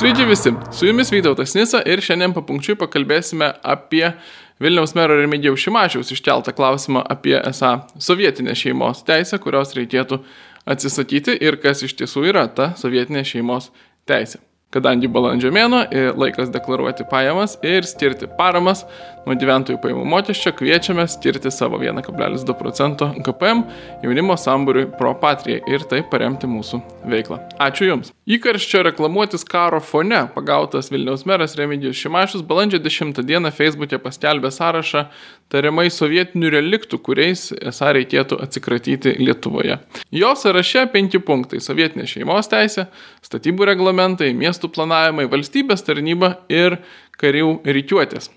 Sveiki visi, su jumis Vytautas Nisa ir šiandien papunkčiui pakalbėsime apie Vilniaus mero Remigijaus Šimašiaus iškeltą klausimą apie esą sovietinę šeimos teisę, kurios reikėtų atsisakyti ir kas iš tiesų yra ta sovietinė šeimos teisė. Kadangi balandžio mėno laikas deklaruoti pajamas ir skirti paramas nuo gyventojų pajamų mokesčio, kviečiame skirti savo 1,2 procento GPM jaunimo sambūriui Pro Patrijai ir taip paremti mūsų veiklą. Ačiū Jums. Įkarščio reklamuotis karo fone pagautas Vilniaus meras Remigijus Šimašius balandžio 10 dieną Facebook'e paskelbė sąrašą tariamai sovietinių reliktų, kuriais esą reikėtų atsikratyti Lietuvoje. Jo sąraše penki punktai - sovietinė šeimos teisė, statybų reglamentai, miestų planavimai, valstybės tarnyba ir karių rykiuotės.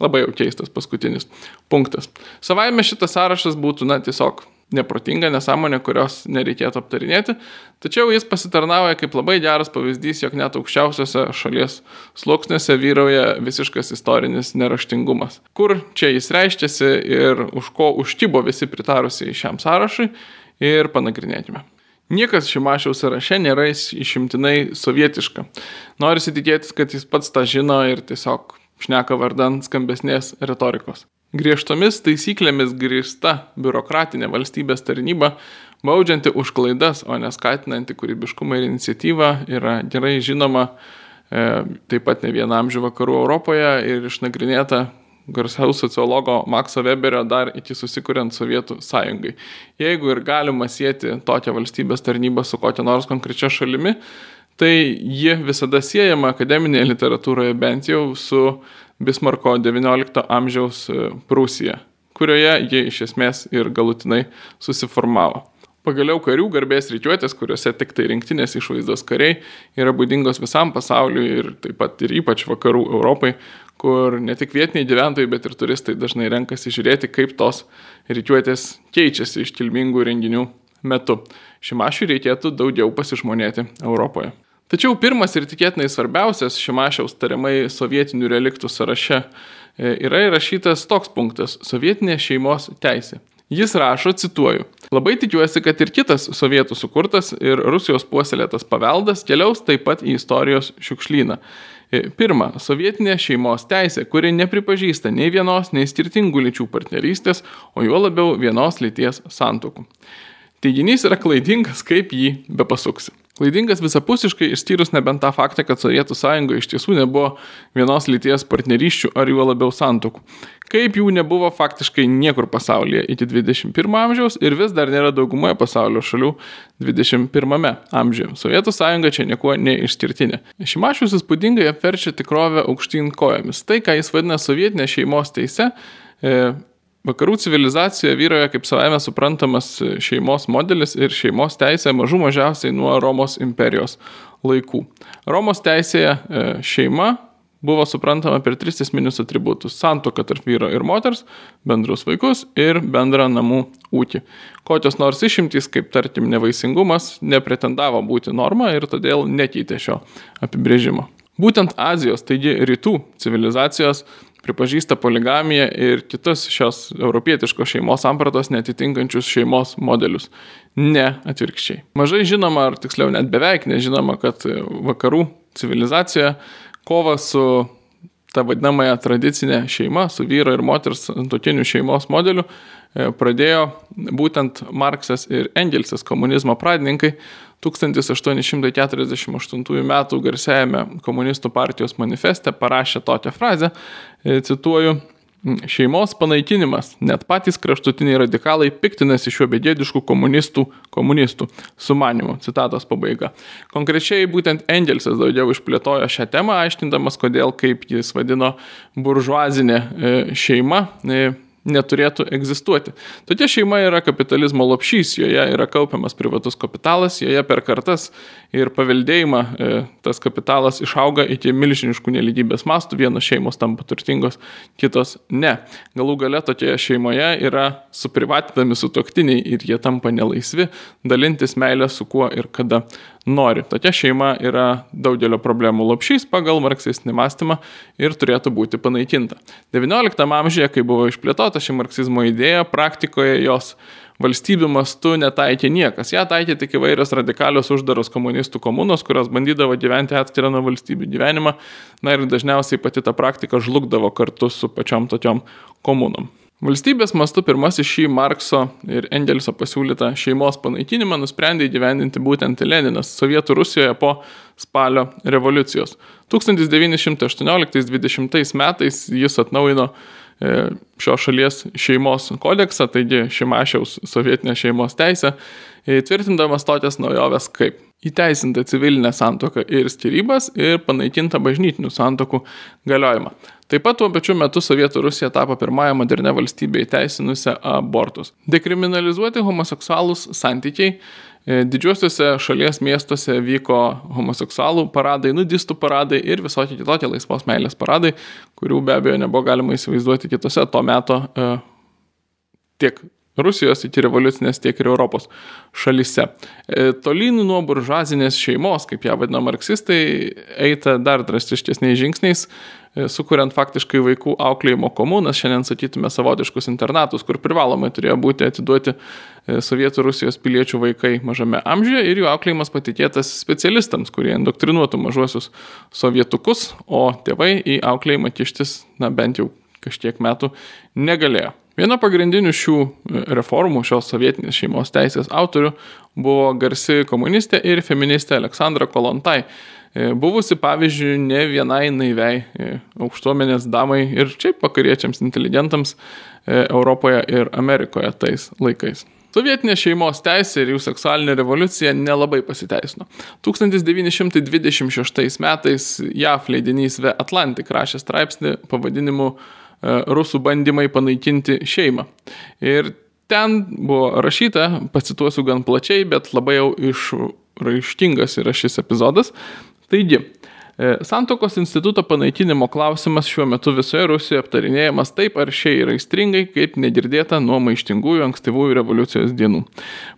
Labai jau keistas paskutinis punktas. Savaime šitas sąrašas būtų, na, tiesiog neprotinga nesąmonė, kurios nereikėtų aptarinėti, tačiau jis pasitarnauja kaip labai geras pavyzdys, jog net aukščiausiose šalies sluoksniuose vyrauja visiškas istorinis neraštingumas. Kur čia jis reiškiasi ir už ko užtybo visi pritarusiai šiam sąrašui ir panagrinėkime. Niekas Šimašiaus sąraše nėra išimtinai sovietiška. Norisi tikėtis, kad jis pats tą žino ir tiesiog šneka vardant skambesnės retorikos. Griežtomis taisyklėmis grįžta biurokratinė valstybės tarnyba, baudžianti už klaidas, o neskatinanti kūrybiškumą ir iniciatyvą, yra gerai žinoma e, taip pat ne vienam amžių vakarų Europoje ir išnagrinėta garsaus sociologo Makso Weberio dar iki susikuriant Sovietų sąjungai. Jeigu ir galima sėti tokią valstybės tarnybą su kokia nors konkrečia šalimi, tai ji visada siejama akademinėje literatūroje bent jau su Bismarko XIX amžiaus e, Prūsija, kurioje ji iš esmės ir galutinai susiformavo. Pagaliau karių garbės ryčiuotės, kuriuose tik tai rinktinės išvaizdos kariai yra būdingos visam pasauliu ir taip pat ir ypač vakarų Europai, kur ne tik vietiniai gyventojai, bet ir turistai dažnai renkasi žiūrėti, kaip tos ryčiuotės keičiasi iškilmingų renginių metu. Šimašiui reikėtų daugiau pasižmonėti Europoje. Tačiau pirmas ir tikėtinai svarbiausias Šimašiaus tariamai sovietinių reliktų sąraše e, yra įrašytas toks punktas - sovietinė šeimos teisė. Jis rašo, cituoju, labai tikiuosi, kad ir kitas sovietų sukurtas ir Rusijos puoselėtas paveldas keliaus taip pat į istorijos šiukšlyną. E, pirma, sovietinė šeimos teisė, kuri nepripažįsta nei vienos, nei skirtingų lyčių partnerystės, o juo labiau vienos lyties santokų. Teiginys yra klaidingas, kaip jį bepasuksi. Klaidingas visapusiškai, išskyrus nebent tą faktą, kad Sovietų sąjungoje iš tiesų nebuvo vienos lyties partnerysčių ar juo labiau santokų. Kaip jų nebuvo faktiškai niekur pasaulyje iki 21 amžiaus ir vis dar nėra daugumoje pasaulio šalių 21 amžiuje. Sovietų sąjunga čia niekuo neišskirtinė. Šimašius įspūdingai apverčia tikrovę aukštyn kojomis. Tai, ką jis vadina sovietinė šeimos teise, e, Vakarų civilizacijoje vyroja kaip savame suprantamas šeimos modelis ir šeimos teisė mažų mažiausiai nuo Romos imperijos laikų. Romos teisėje e, šeima buvo suprantama per tris esminius atributus - santoka tarp vyro ir moters, bendrus vaikus ir bendrą namų ūkį. Kokios nors išimtys, kaip tarkim nevaisingumas, nepretendavo būti norma ir todėl nekeitė šio apibrėžimo. Būtent Azijos, taigi rytų civilizacijos pripažįsta poligamiją ir kitus šios europietiškos šeimos sampratos netitinkančius šeimos modelius. Ne atvirkščiai. Mažai žinoma, ar tiksliau net beveik nežinoma, kad vakarų civilizacija kova su ta vadinamąją tradicinė šeima, su vyro ir moters antotinių šeimos modeliu, pradėjo būtent Marksas ir Engelsas, komunizmo pradininkai, 1848 m. garsiajame komunistų partijos manifeste parašė tokią frazę, e, cituoju, Šeimos panaikinimas. Net patys kraštutiniai radikalai piktinasi šiuo begėdišku komunistų, komunistų sumanimu. Citatos pabaiga. Konkrečiai būtent Engelsas daugiau išplėtojo šią temą, aiškindamas, kodėl, kaip jis vadino, buržuazinė e, šeima e, neturėtų egzistuoti. Tokia šeima yra kapitalizmo lopšys, joje yra kaupiamas privatus kapitalas, joje per kartas ir paveldėjimą e, tas kapitalas išauga iki milžiniškų neligybės mastų, vienos šeimos tampa turtingos, kitos ne. Galų gale tokioje šeimoje yra suprivatinami sutoktiniai ir jie tampa nelaisvi dalintis meilę su kuo ir kada nori. Tokia šeima yra daugelio problemų lopšys pagal marksistinį mąstymą ir turėtų būti panaikinta. XIX amžiuje, kai buvo išplėtota ši marksizmo idėja, praktikoje jos valstybių mastu netaikė niekas. Ja taikė tik įvairios radikalios uždaros komunistų komunos, kurios bandydavo gyventi atskirą nuo valstybių gyvenimą. Na ir dažniausiai pati ta praktika žlugdavo kartu su pačiom tokiom komunom. Valstybės mastu pirmasis šį Markso ir Engelso pasiūlytą šeimos panaikinimą nusprendė įgyvendinti būtent Leninas Sovietų Rusijoje po spalio revoliucijos. 1918-20 metais jis atnaujino e, šios šalies šeimos kodeksą, taigi Šimašiaus sovietinė šeimos teisė, tvirtindamas tokias naujoves kaip įteisinta civilinė santoka ir skirybas ir panaikinta bažnytinių santokų galiojimą. Taip pat tuo pačiu metu Sovietų Rusija tapo pirmąją modernę valstybę įteisinusią abortus. Dekriminalizuoti homoseksualūs santykiai e, Didžiuosiuose šalies miestuose vyko homoseksualų paradai, nudistų paradai ir visokie kitokie laisvos meilės paradai, kurių be abejo nebuvo galima įsivaizduoti kitose to meto e, tiek Rusijos iki revoliucinės, tiek ir Europos šalise. E, tolyn nuo buržuazinės šeimos, kaip ją vadina marksistai, eita dar drastiškesniais žingsniais, e, sukuriant faktiškai vaikų auklėjimo komunas, šiandien sakytume savotiškus internatus, kur privalomai turėjo būti atiduoti e, Sovietų Rusijos piliečių vaikai mažame amžiuje ir jų auklėjimas patikėtas specialistams, kurie indoktrinuotų mažuosius sovietukus, o tėvai į auklėjimą kištis, na bent jau kažkiek metų negalėjo. Viena pagrindinių šių e, reformų, šios sovietinės šeimos teisės autorių buvo garsi komunistė ir feministė Aleksandra Kolontai, e, buvusi pavyzdžiui ne vienai naiviai e, aukštuomenės damai ir šiaip vakariečiams inteligentams Europoje ir Amerikoje tais laikais. Sovietinė šeimos teisė ir jų seksualinė revoliucija nelabai pasiteisino. 1926 metais JAF leidinys The Atlantic rašė straipsnį pavadinimu rusų bandymai panaikinti šeimą. Ir ten buvo rašyta, pacituosiu gan plačiai, bet labai jau išraiškingas yra šis epizodas. Taigi, E, Santokos instituto panaikinimo klausimas šiuo metu visoje Rusijoje aptarinėjamas taip aršiai ir aistringai, kaip negirdėta nuo maištingųjų ankstyvųjų revoliucijos dienų.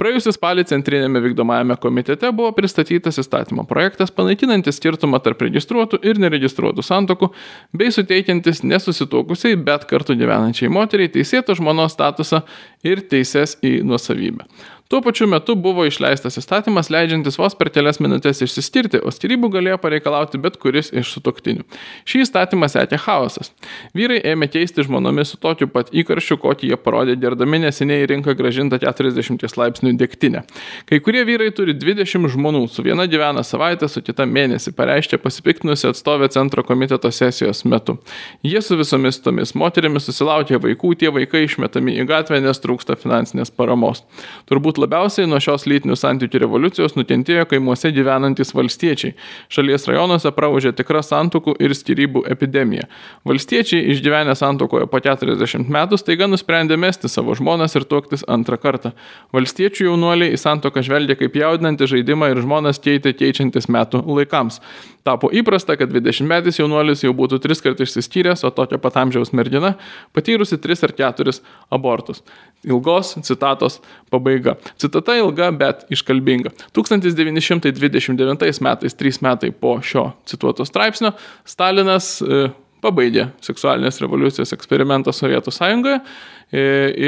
Praėjusį spalį Centrinėme vykdomajame komitete buvo pristatytas įstatymo projektas panaikinantis skirtumą tarp registruotų ir neregistruotų santokų, bei suteikiantis nesusituokusiai, bet kartu gyvenančiai moteriai teisėto žmonos statusą ir teises į nuosavybę. Tuo pačiu metu buvo išleistas įstatymas, leidžiantis vos per kelias minutės išsiskirti, o skirybų galėjo pareikalauti bet kuris iš sutoktinių. Šį įstatymą sekė chaosas. Vyrai ėmė keisti žmonomis su tokiu pat įkarščiu, kokį jie parodė dėrdami neseniai į rinką gražintą 40 laipsnių degtinę. Kai kurie vyrai turi 20 žmonų, su viena gyvena savaitę, su kita mėnesį, pareiškė pasipiktinusi atstovė centro komiteto sesijos metu. Jie su visomis tomis moterimis susilaukė vaikų, tie vaikai išmetami į gatvę, nes trūksta finansinės paramos. Turbūt Turbūt labiausiai nuo šios lytinių santykių revoliucijos nukentėjo kaimuose gyvenantis valstiečiai. Šalies rajonuose praužė tikra santokų ir skirybų epidemija. Valstiečiai išgyvenę santokoje po 40 metų staiga nusprendė mesti savo žmonas ir tuoktis antrą kartą. Valstiečių jaunuoliai į santoką žvelgia kaip jaudinantį žaidimą ir žmonas keitė keičiantis metų laikams. Tapo įprasta, kad 20 metais jaunuolis jau būtų tris kartus išsiskyręs, o tokio pat amžiaus mergina patyrusi 3 ar 4 abortus. Ilgos citatos pabaiga. Citata ilga, bet iškalbinga. 1929 metais, trys metai po šio cituoto straipsnio, Stalinas e, pabaigė seksualinės revoliucijos eksperimentą Sovietų sąjungoje e,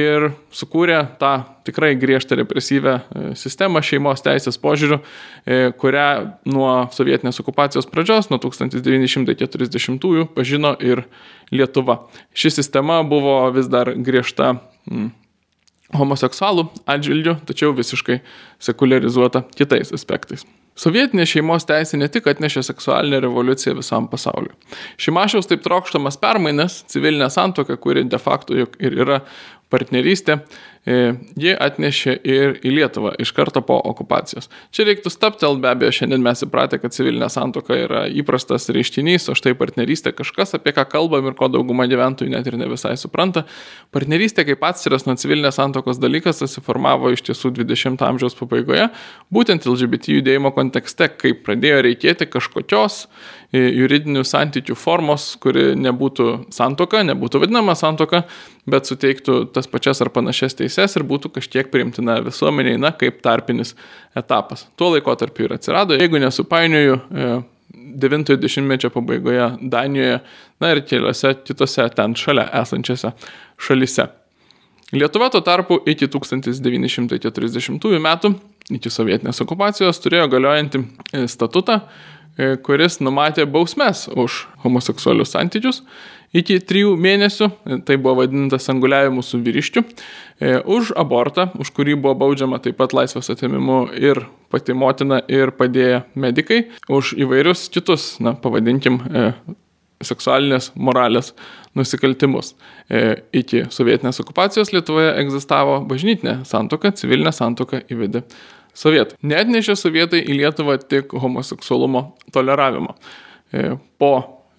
ir sukūrė tą tikrai griežtą represyvę e, sistemą šeimos teisės požiūrių, kurią nuo sovietinės okupacijos pradžios, nuo 1940-ųjų pažino ir Lietuva. Ši sistema buvo vis dar griežta homoseksualų atžvilgių, tačiau visiškai sekularizuota kitais aspektais. Sovietinė šeimos teisė ne tik atnešė seksualinę revoliuciją visam pasauliu. Šimašiaus taip trokštamas permainas, civilinė santoka, kuri de facto juk ir yra partnerystė, e, ji atnešė ir į Lietuvą iš karto po okupacijos. Čia reiktų staptelt, be abejo, šiandien mes įpratę, kad civilinė santoka yra įprastas reiškinys, o štai partnerystė kažkas, apie ką kalbam ir ko dauguma gyventojų net ir ne visai supranta. Partnerystė kaip atsiras nuo civilinės santokos dalykas susiformavo iš tiesų 20-ojo amžiaus pabaigoje, būtent LGBT judėjimo kontekste, kai pradėjo reikėti kažkokios juridinių santykių formos, kuri nebūtų santoka, nebūtų vadinama santoka, bet suteiktų tas pačias ar panašias teises ir būtų kažkiek priimtina visuomeniai, na, kaip tarpinis etapas. Tuo laikotarpiu ir atsirado, jeigu nesupainioju, 90-mečio pabaigoje Danijoje, na ir keliose kitose ten šalia esančiose šalise. Lietuva tuo tarpu iki 1940 metų, iki sovietinės okupacijos, turėjo galiojantį e, statutą, e, kuris numatė bausmes už homoseksualius santykius iki trijų mėnesių, e, tai buvo vadintas anguliavimu su vyriškiu, už abortą, už kurį buvo baudžiama taip pat laisvės atimimu ir pati motina ir padėję medikai, už įvairius kitus, na, pavadinkim, seksualinės moralės nusikaltimus. E, iki sovietinės okupacijos Lietuvoje egzistavo bažnytinė santoka, civilinė santoka įvedė sovietai. Net nešė sovietai į Lietuvą tik homoseksualumo toleravimą. E, po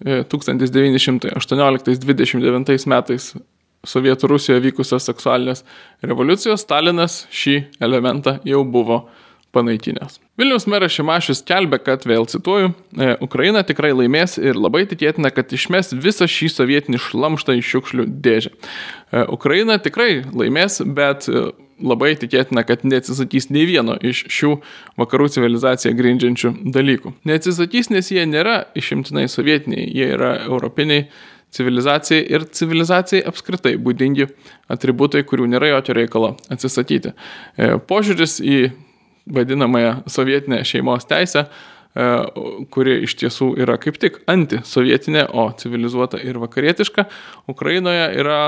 1918-29 e, metais Sovietų Rusijoje vykusios seksualinės revoliucijos Stalinas šį elementą jau buvo panaikinęs. Vilniaus meras Šimašius kelbė, kad, vėl cituoju, e, Ukraina tikrai laimės ir labai tikėtina, kad išmes visą šį sovietinį šlamštą į šiukšlių dėžę. Ukraina tikrai laimės, bet labai tikėtina, kad neatsisakys nei vieno iš šių vakarų civilizaciją grindžiančių dalykų. Neatsisakys, nes jie nėra išimtinai sovietiniai, jie yra europiniai civilizacijai ir civilizacijai apskritai būdingi atributai, kurių nėra jokio reikalo atsisakyti. Požiūris į vadinamąją sovietinę šeimos teisę, e, kuri iš tiesų yra kaip tik antisovietinė, o civilizuota ir vakarietiška, Ukrainoje yra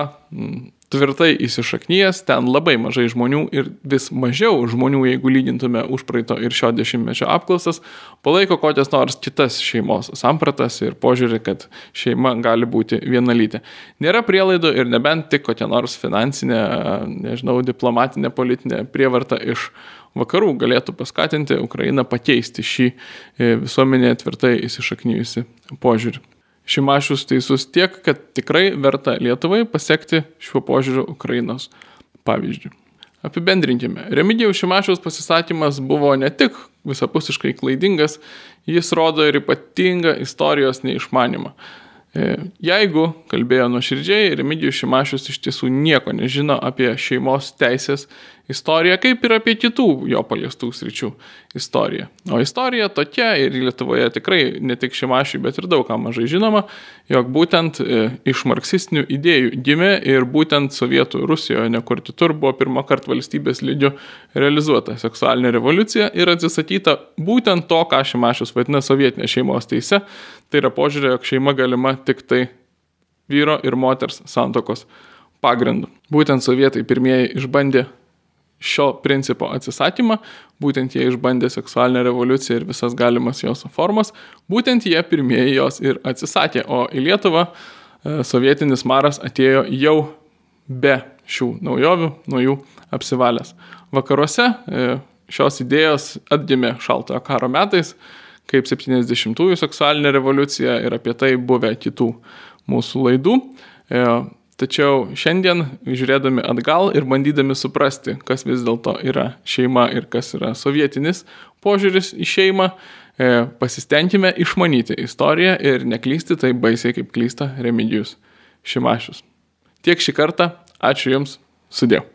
tvirtai įsišaknyjęs, ten labai mažai žmonių ir vis mažiau žmonių, jeigu lygintume užpraeito ir šio dešimtmečio apklausas, palaiko kokias nors kitas šeimos sampratas ir požiūrį, kad šeima gali būti vienalytė. Nėra prielaidų ir nebent tik kokia nors finansinė, nežinau, diplomatinė, politinė prievarta iš vakarų galėtų paskatinti Ukrainą pakeisti šį e, visuomenėje tvirtai įsišaknyjusi požiūrį. Šimašius teisus tiek, kad tikrai verta Lietuvai pasiekti šiuo požiūriu Ukrainos pavyzdžių. Apibendrinkime. Remigijaus Šimašiaus pasisakymas buvo ne tik visapusiškai klaidingas, jis rodo ir ypatingą istorijos neišmanimą. E, jeigu kalbėjo nuoširdžiai, Remigijus Šimašius iš tiesų nieko nežino apie šeimos teisės istoriją, kaip ir apie kitų jo paliestų sričių istoriją. O istorija tokia ir Lietuvoje tikrai ne tik Šimašiui, bet ir daug kam mažai žinoma, jog būtent e, iš marksistinių idėjų gimė ir būtent Sovietų Rusijoje, nekur kitur, buvo pirmą kartą valstybės lygių realizuota seksualinė revoliucija ir atsisakyta būtent to, ką Šimašius vadina sovietinė šeimos teise, Tai yra požiūrė, jog šeima galima tik tai vyro ir moters santokos pagrindu. Būtent sovietai pirmieji išbandė šio principo atsisakymą, būtent jie išbandė seksualinę revoliuciją ir visas galimas jos formas, būtent jie pirmieji jos ir atsisakė, o į Lietuvą e, sovietinis maras atėjo jau be šių naujovių, nuo jų apsivalęs. Vakaruose e, šios idėjos atgimė šaltojo karo metais, kaip 70-ųjų seksualinė revoliucija ir apie tai buvę kitų mūsų laidų. Tačiau šiandien, žiūrėdami atgal ir bandydami suprasti, kas vis dėlto yra šeima ir kas yra sovietinis požiūris į šeimą, e, pasistengime išmanyti istoriją ir neklysti taip baisiai, kaip klysta Remigijus Šimašius. Tiek šį kartą, ačiū Jums, sudėjau.